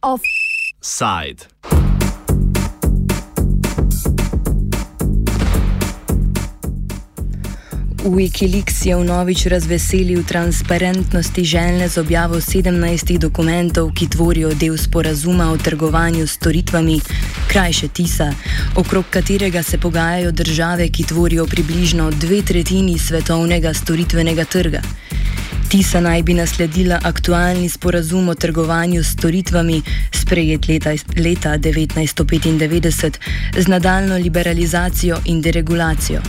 Offside. Wikileaks je vnovič razveselil transparentnosti željne z objavo 17 dokumentov, ki tvorijo del sporazuma o trgovanju s storitvami, krajše TISA, okrog katerega se pogajajo države, ki tvorijo približno dve tretjini svetovnega storitvenega trga. TISA naj bi nasledila aktualni sporazum o trgovanju s storitvami, sprejet leta, leta 1995, z nadaljno liberalizacijo in deregulacijo.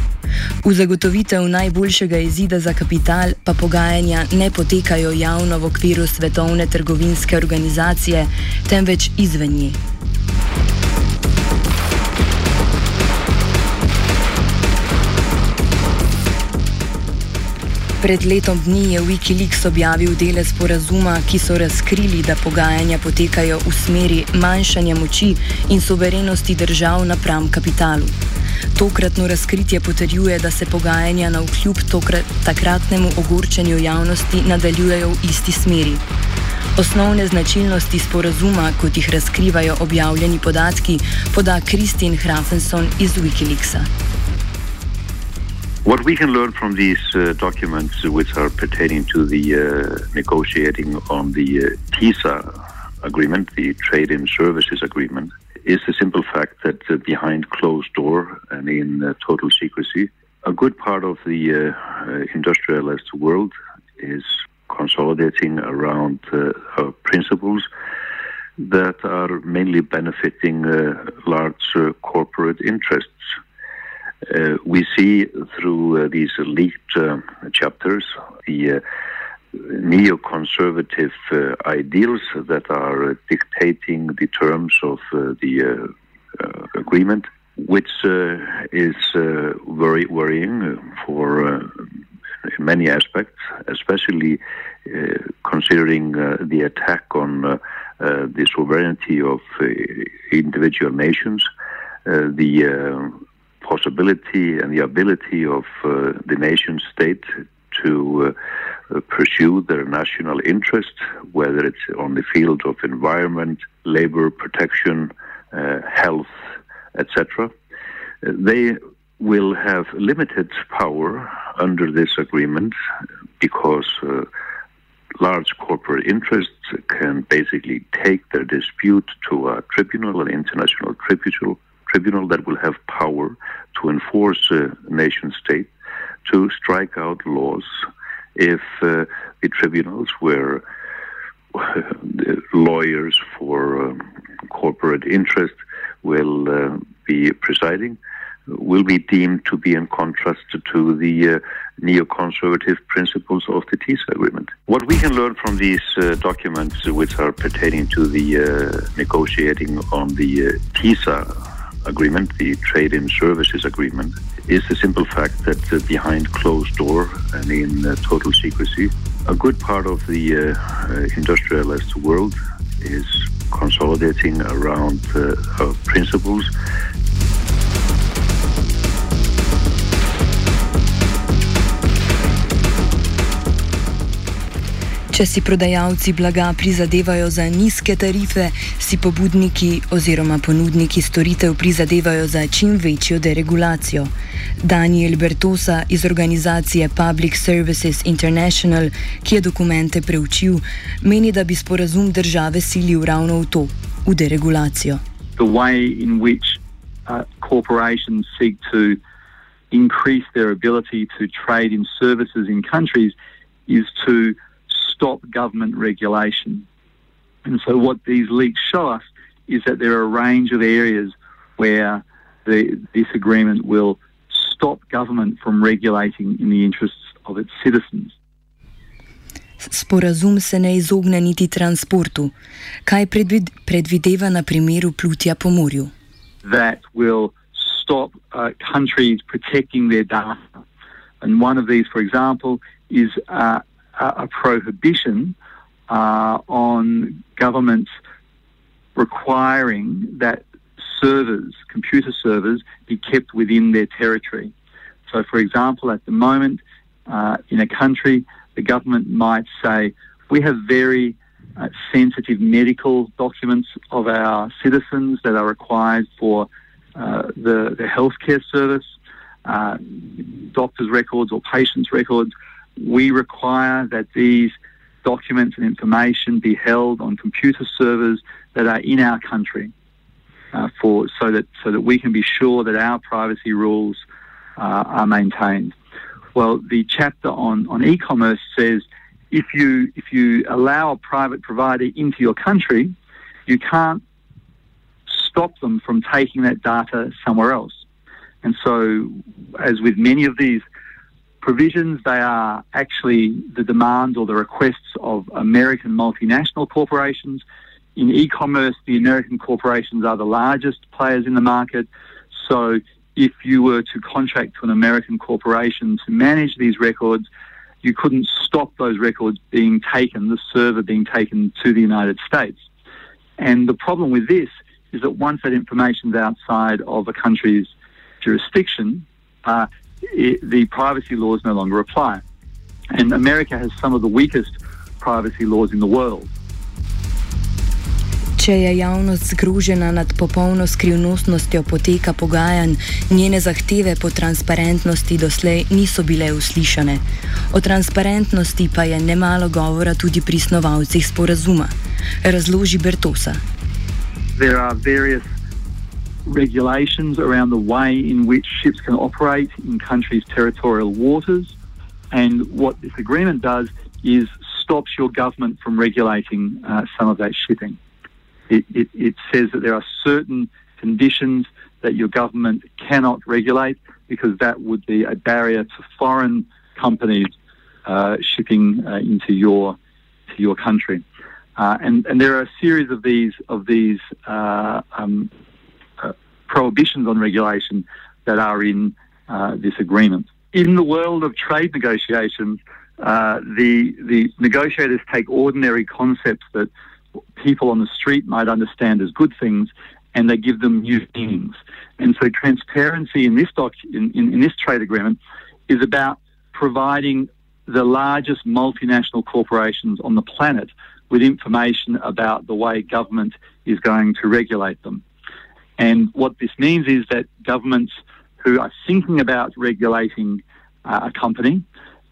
V zagotovitev najboljšega izida za kapital pa pogajanja ne potekajo javno v okviru Svetovne trgovinske organizacije, temveč izven nje. Pred letom dni je Wikileaks objavil dele sporazuma, ki so razkrili, da pogajanja potekajo v smeri manjšanja moči in soverenosti držav napram kapitalu. Tokratno razkritje potrjuje, da se pogajanja na vkljub takratnemu ogorčenju javnosti nadaljujejo v isti smeri. Osnovne značilnosti sporazuma, kot jih razkrivajo objavljeni podatki, poda Kristin Hrafenson iz Wikileaksa. What we can learn from these uh, documents, which are pertaining to the uh, negotiating on the uh, TISA agreement, the Trade and Services Agreement, is the simple fact that uh, behind closed door and in uh, total secrecy, a good part of the uh, industrialized world is consolidating around principles that are mainly benefiting large corporate interests. Uh, we see through uh, these leaked uh, chapters the neoconservative uh, ideals that are uh, dictating the terms of uh, the uh, uh, agreement, which uh, is very worrying for many aspects, especially considering the attack on the sovereignty of individual nations, the possibility and the ability of the nation state to uh, pursue their national interest, whether it's on the field of environment, labor protection, uh, health, etc. They will have limited power under this agreement because uh, large corporate interests can basically take their dispute to a tribunal, an international tribunal, tribunal that will have power to enforce a nation state to strike out laws if uh, the tribunals where lawyers for um, corporate interest will uh, be presiding will be deemed to be in contrast to the uh, neoconservative principles of the TISA agreement. What we can learn from these uh, documents, which are pertaining to the uh, negotiating on the uh, TISA agreement, the Trade and Services Agreement, is the simple fact that uh, behind closed door and in uh, total secrecy, a good part of the uh, uh industrialized world is consolidating around uh, principles Če si prodajalci blaga prizadevajo za nizke tarife, si pobudniki oziroma ponudniki storitev prizadevajo za čim večjo deregulacijo. Daniel Bertosa iz organizacije Public Services International, ki je dokumente preučil, meni, da bi sporazum države silil ravno v to, v deregulacijo. Uh, corporations seek to increase their ability to trade in services in countries is to stop government regulation. And so, what these leaks show us is that there are a range of areas where the, this agreement will stop government from regulating in the interests of its citizens. Sporazum se ne izogne niti transportu. Kaj predvideva na primeru plutja po morju? That will stop uh, countries protecting their data. And one of these, for example, is uh, a prohibition uh, on governments requiring that servers, computer servers, be kept within their territory. So, for example, at the moment uh, in a country, the government might say, we have very uh, sensitive medical documents of our citizens that are required for uh, the, the healthcare service, uh, doctors' records or patients' records. We require that these documents and information be held on computer servers that are in our country, uh, for so that so that we can be sure that our privacy rules uh, are maintained. Well, the chapter on, on e-commerce says if you if you allow a private provider into your country, you can't stop them from taking that data somewhere else. And so, as with many of these provisions, they are actually the demands or the requests of American multinational corporations. In e-commerce, the American corporations are the largest players in the market. So if you were to contract to an American corporation to manage these records, you couldn't stop those records being taken, the server being taken to the United States. And the problem with this is that once that information is outside of a country's jurisdiction, uh, it, the privacy laws no longer apply. And America has some of the weakest privacy laws in the world. Če je javnost zgrožena nad popolno skrivnostnostjo poteka pogajanj, njene zahteve po transparentnosti doslej niso bile uslišane. O transparentnosti pa je nemalo govora tudi pri snovalcih sporazuma. Razloži Bertosa. There are various regulations around the way in which ships can operate in countries' territorial waters. And what this agreement does is stops your government from regulating uh, some of that shipping. it, it, it says that there are certain conditions that your government cannot regulate because that would be a barrier to foreign companies uh, shipping uh, into your to your country. Uh, and, and there are a series of these of these uh, um, prohibitions on regulation that are in uh, this agreement. In the world of trade negotiations, the the negotiators take ordinary concepts that people on the street might understand as good things, and they give them new meanings. And so, transparency in this doc, in, in, in this trade agreement is about providing the largest multinational corporations on the planet with information about the way government is going to regulate them. And what this means is that governments who are thinking about regulating uh, a company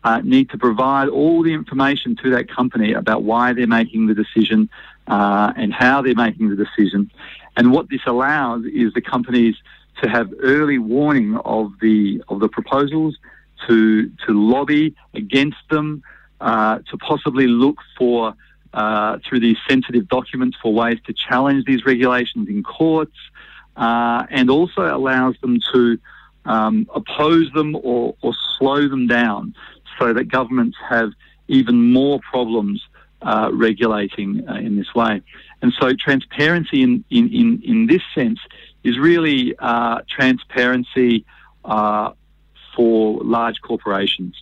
uh, need to provide all the information to that company about why they're making the decision uh, and how they're making the decision. And what this allows is the companies to have early warning of the of the proposals, to to lobby against them, uh, to possibly look for uh, through these sensitive documents for ways to challenge these regulations in courts, uh, and also allows them to um, oppose them or, or slow them down so that governments have even more problems uh, regulating uh, in this way. And so transparency in, in, in, in this sense is really uh, transparency uh, for large corporations.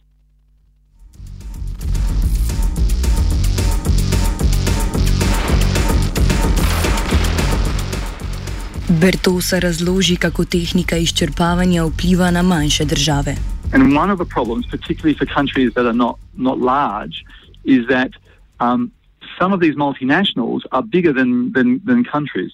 Bertosa razloži, kako tehnika izčrpavanja vpliva na manjše države. And one of the problems, particularly for countries that are not, not large, is that um, some of these multinationals are bigger than, than, than countries.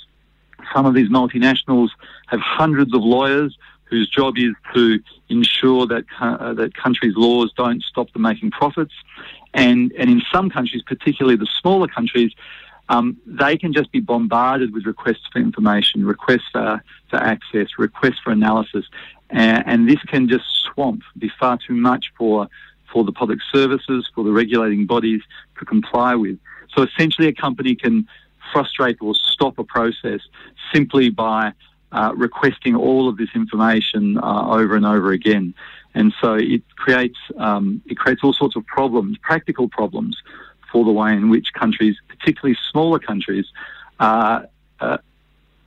Some of these multinationals have hundreds of lawyers whose job is to ensure that uh, that countries' laws don't stop them making profits. And and in some countries, particularly the smaller countries, um, they can just be bombarded with requests for information, requests for, for access, requests for analysis, and, and this can just swamp, be far too much for for the public services, for the regulating bodies to comply with. So essentially, a company can frustrate or stop a process simply by uh, requesting all of this information uh, over and over again. And so it creates um, it creates all sorts of problems, practical problems, for the way in which countries, particularly smaller countries, uh, uh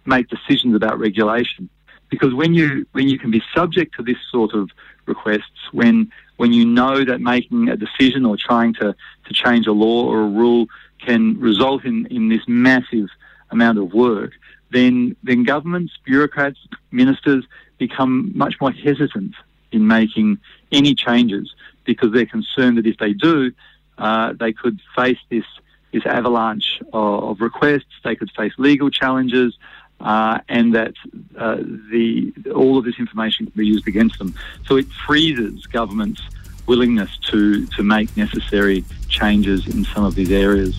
make decisions about regulation. Because when you when you can be subject to this sort of requests, when when you know that making a decision or trying to, to change a law or a rule can result in, in this massive amount of work, then then governments, bureaucrats, ministers become much more hesitant in making any changes because they're concerned that if they do, uh, they could face this this avalanche of, of, requests. They could face legal challenges, uh, and that uh, the all of this information can be used against them. So it freezes governments' willingness to to make necessary changes in some of these areas.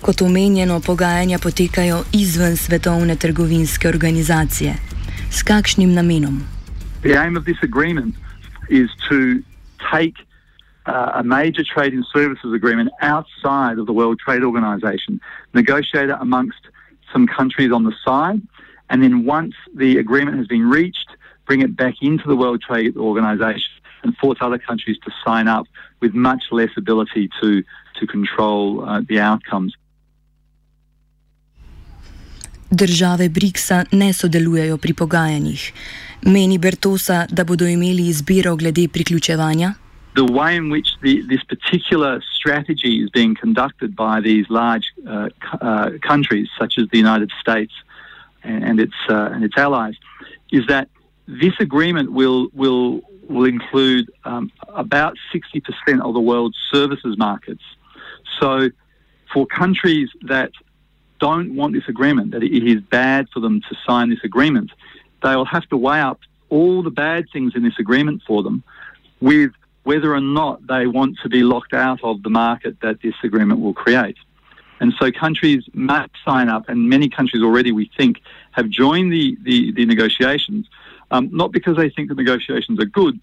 Kot omenjeno, pogajanja potekajo izven svetovne trgovinske organizacije. S kakšnim namenom? The aim of this agreement is to take uh, a major trade and services agreement outside of the World Trade Organization, negotiate it amongst some countries on the side, and then once the agreement has been reached, bring it back into the World Trade Organization and force other countries to sign up with much less ability to, to control uh, the outcomes. Države BRICS-a ne sodelujejo pri pogajanjih. Meni Bertosa, da bodo imeli izbiro glede priključevanja? The way in which the, this particular strategy is being conducted by these large uh, uh, countries, such as the United States and, and its uh, and its allies, is that this agreement will will will include um, about sixty percent of the world's services markets. So, for countries that don't want this agreement, that it is bad for them to sign this agreement, they will have to weigh up all the bad things in this agreement for them with whether or not they want to be locked out of the market that this agreement will create. And so countries must sign up, and many countries already, we think, have joined the, the, the negotiations, um, not because they think the negotiations are good,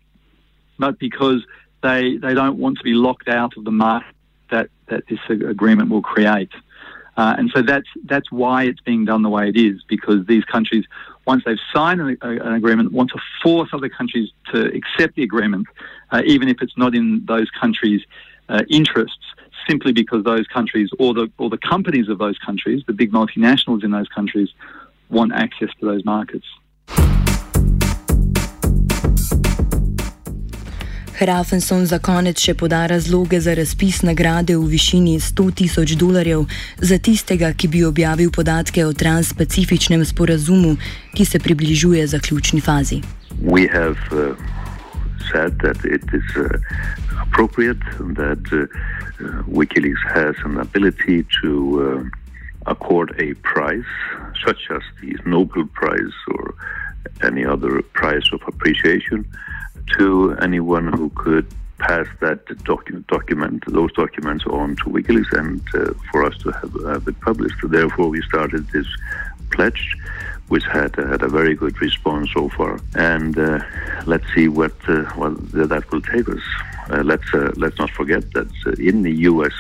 but because they, they don't want to be locked out of the market that, that this agreement will create. Uh, and so that's that's why it's being done the way it is, because these countries, once they've signed an, an agreement, want to force other countries to accept the agreement, uh, even if it's not in those countries' uh, interests, simply because those countries or the or the companies of those countries, the big multinationals in those countries, want access to those markets. Hrafenson za konec še poda razloge za razpis nagrade v višini 100 tisoč dolarjev za tistega, ki bi objavil podatke o transpacifičnem sporazumu, ki se približuje zaključni fazi. Uh, said that it is uh, appropriate that uh, uh, WikiLeaks has an ability to uh, accord a prize, such as the Nobel Prize or any other prize of appreciation, to anyone who could pass that docu- document, those documents on to WikiLeaks and uh, for us to have, it published. Therefore, we started this pledge, which had uh, had a very good response so far. And uh, let's see what uh, what that will take us. Uh, let's uh, let's not forget that in the U.S.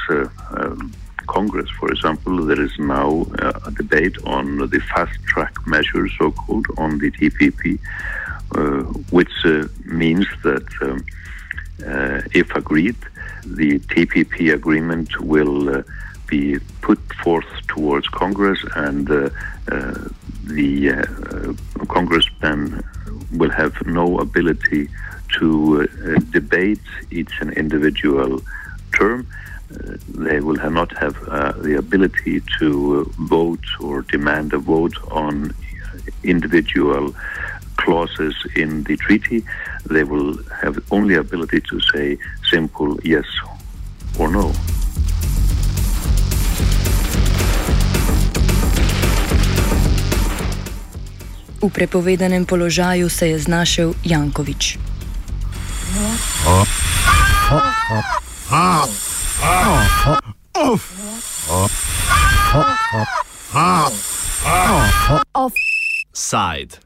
Um, Congress, for example, there is now a debate on the fast track measures, so called, on the TPP which uh, means that um, uh, if agreed, the TPP agreement will be put forth towards Congress, and the Congress then will have no ability to debate each and individual term. Uh, they will have not have uh, the ability to uh, vote or demand a vote on individual clauses in the treaty, they will have only ability to say simple yes or no. V prepovedanem položaju se je znašel Jankovič. Offside.